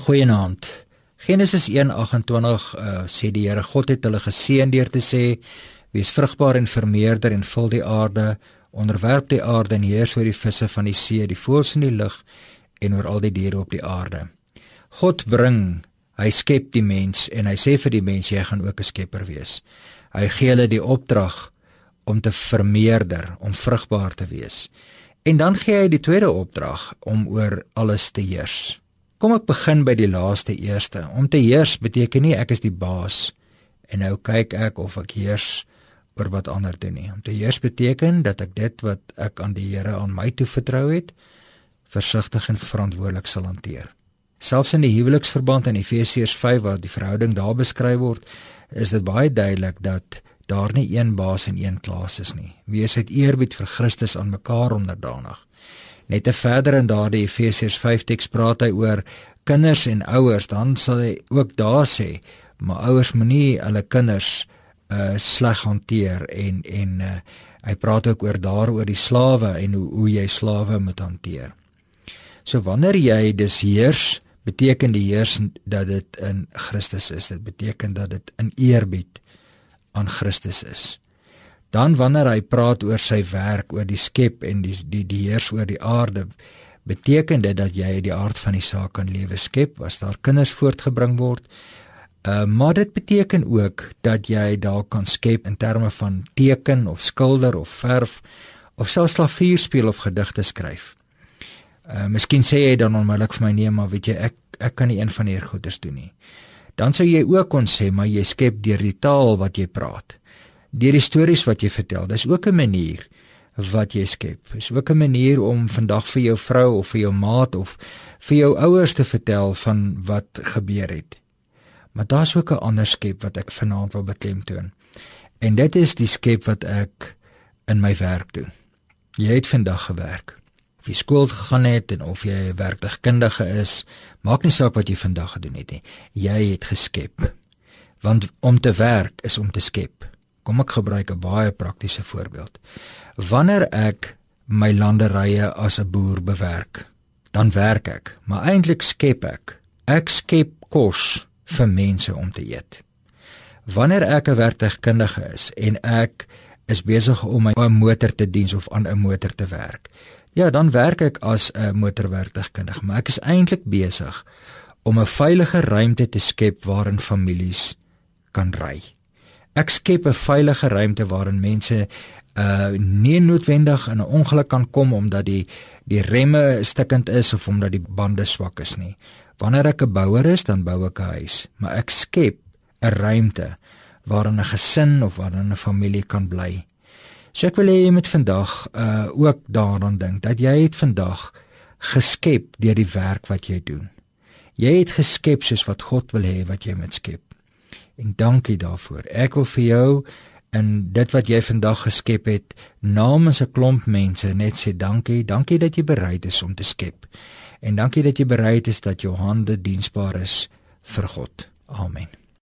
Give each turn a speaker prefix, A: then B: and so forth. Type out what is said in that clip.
A: Goeienaand. Genesis 1:28 uh, sê die Here God het hulle geseën deur te sê: "Wees vrugbaar en vermeerder en vul die aarde, onderwerp die aarde en heers oor die visse van die see, die voëls in die lug en oor al die diere op die aarde." God bring, hy skep die mens en hy sê vir die mens jy gaan ook 'n skepper wees. Hy gee hulle die opdrag om te vermeerder, om vrugbaar te wees. En dan gee hy die tweede opdrag om oor alles te heers. Kom ek begin by die laaste eerste. Om te heers beteken nie ek is die baas en nou kyk ek of ek heers oor wat ander doen nie. Om te heers beteken dat ek dit wat ek aan die Here aan my toe vertrou het, versigtig en verantwoordelik sal hanteer. Selfs in die huweliksverband in Efesiërs 5 waar die verhouding daar beskryf word, is dit baie duidelik dat daar nie een baas en een klaas is nie. Wees uit eerbied vir Christus aan mekaar onderdanig. Net te verder in daardie Efesiërs 5 teks praat hy oor kinders en ouers, dan sal hy ook daar sê, maar ouers moenie hulle kinders uh sleg hanteer en en uh hy praat ook oor daaroor die slawe en hoe hoe jy slawe moet hanteer. So wanneer jy dis heers, beteken die heers dat dit in Christus is. Dit beteken dat dit in eerbied aan Christus is. Dan wanneer hy praat oor sy werk, oor die skep en die die die heers oor die aarde, beteken dit dat jy uit die aard van die saak kan lewe skep as daar kinders voortgebring word. Uh maar dit beteken ook dat jy daar kan skep in terme van teken of skilder of verf of selfs klavier speel of gedigte skryf. Uh miskien sê jy dan onmiddellik vir my nee, maar weet jy ek ek kan nie een van hierdie goeders doen nie. Dan sou jy ook kon sê maar jy skep deur die taal wat jy praat deur die stories wat jy vertel. Dis ook 'n manier wat jy skep. Dis ook 'n manier om vandag vir jou vrou of vir jou maat of vir jou ouers te vertel van wat gebeur het. Maar daar's ook 'n ander skep wat ek vanaand wil beklemtoon. En dit is die skep wat ek in my werk doen. Jy het vandag gewerk. Of jy skool gegaan het en of jy 'n werktuigkundige is, maak nie saak wat jy vandag gedoen het nie. Jy het geskep. Want om te werk is om te skep. Kom ek gebruik 'n baie praktiese voorbeeld. Wanneer ek my landerye as 'n boer bewerk, dan werk ek, maar eintlik skep ek. Ek skep kos vir mense om te eet. Wanneer ek 'n werktuigkundige is en ek is besig om my motor te diens of aan 'n motor te werk, ja, dan werk ek as 'n motorwerktuigkundige, maar ek is eintlik besig om 'n veilige ruimte te skep waarin families kan ry. Ek skep 'n veilige ruimte waarin mense uh nie noodwendig in 'n ongeluk kan kom omdat die die remme stikkend is of omdat die bande swak is nie. Wanneer ek 'n bouer is, dan bou ek 'n huis, maar ek skep 'n ruimte waarin 'n gesin of waarin 'n familie kan bly. So ek wil hê jy moet vandag uh ook daaraan dink dat jy het vandag geskep deur die werk wat jy doen. Jy het geskep soos wat God wil hê wat jy moet skep en dankie daarvoor. Ek wil vir jou in dit wat jy vandag geskep het namens 'n klomp mense net sê dankie. Dankie dat jy bereid is om te skep. En dankie dat jy bereid is dat jou hande diensbaar is vir God. Amen.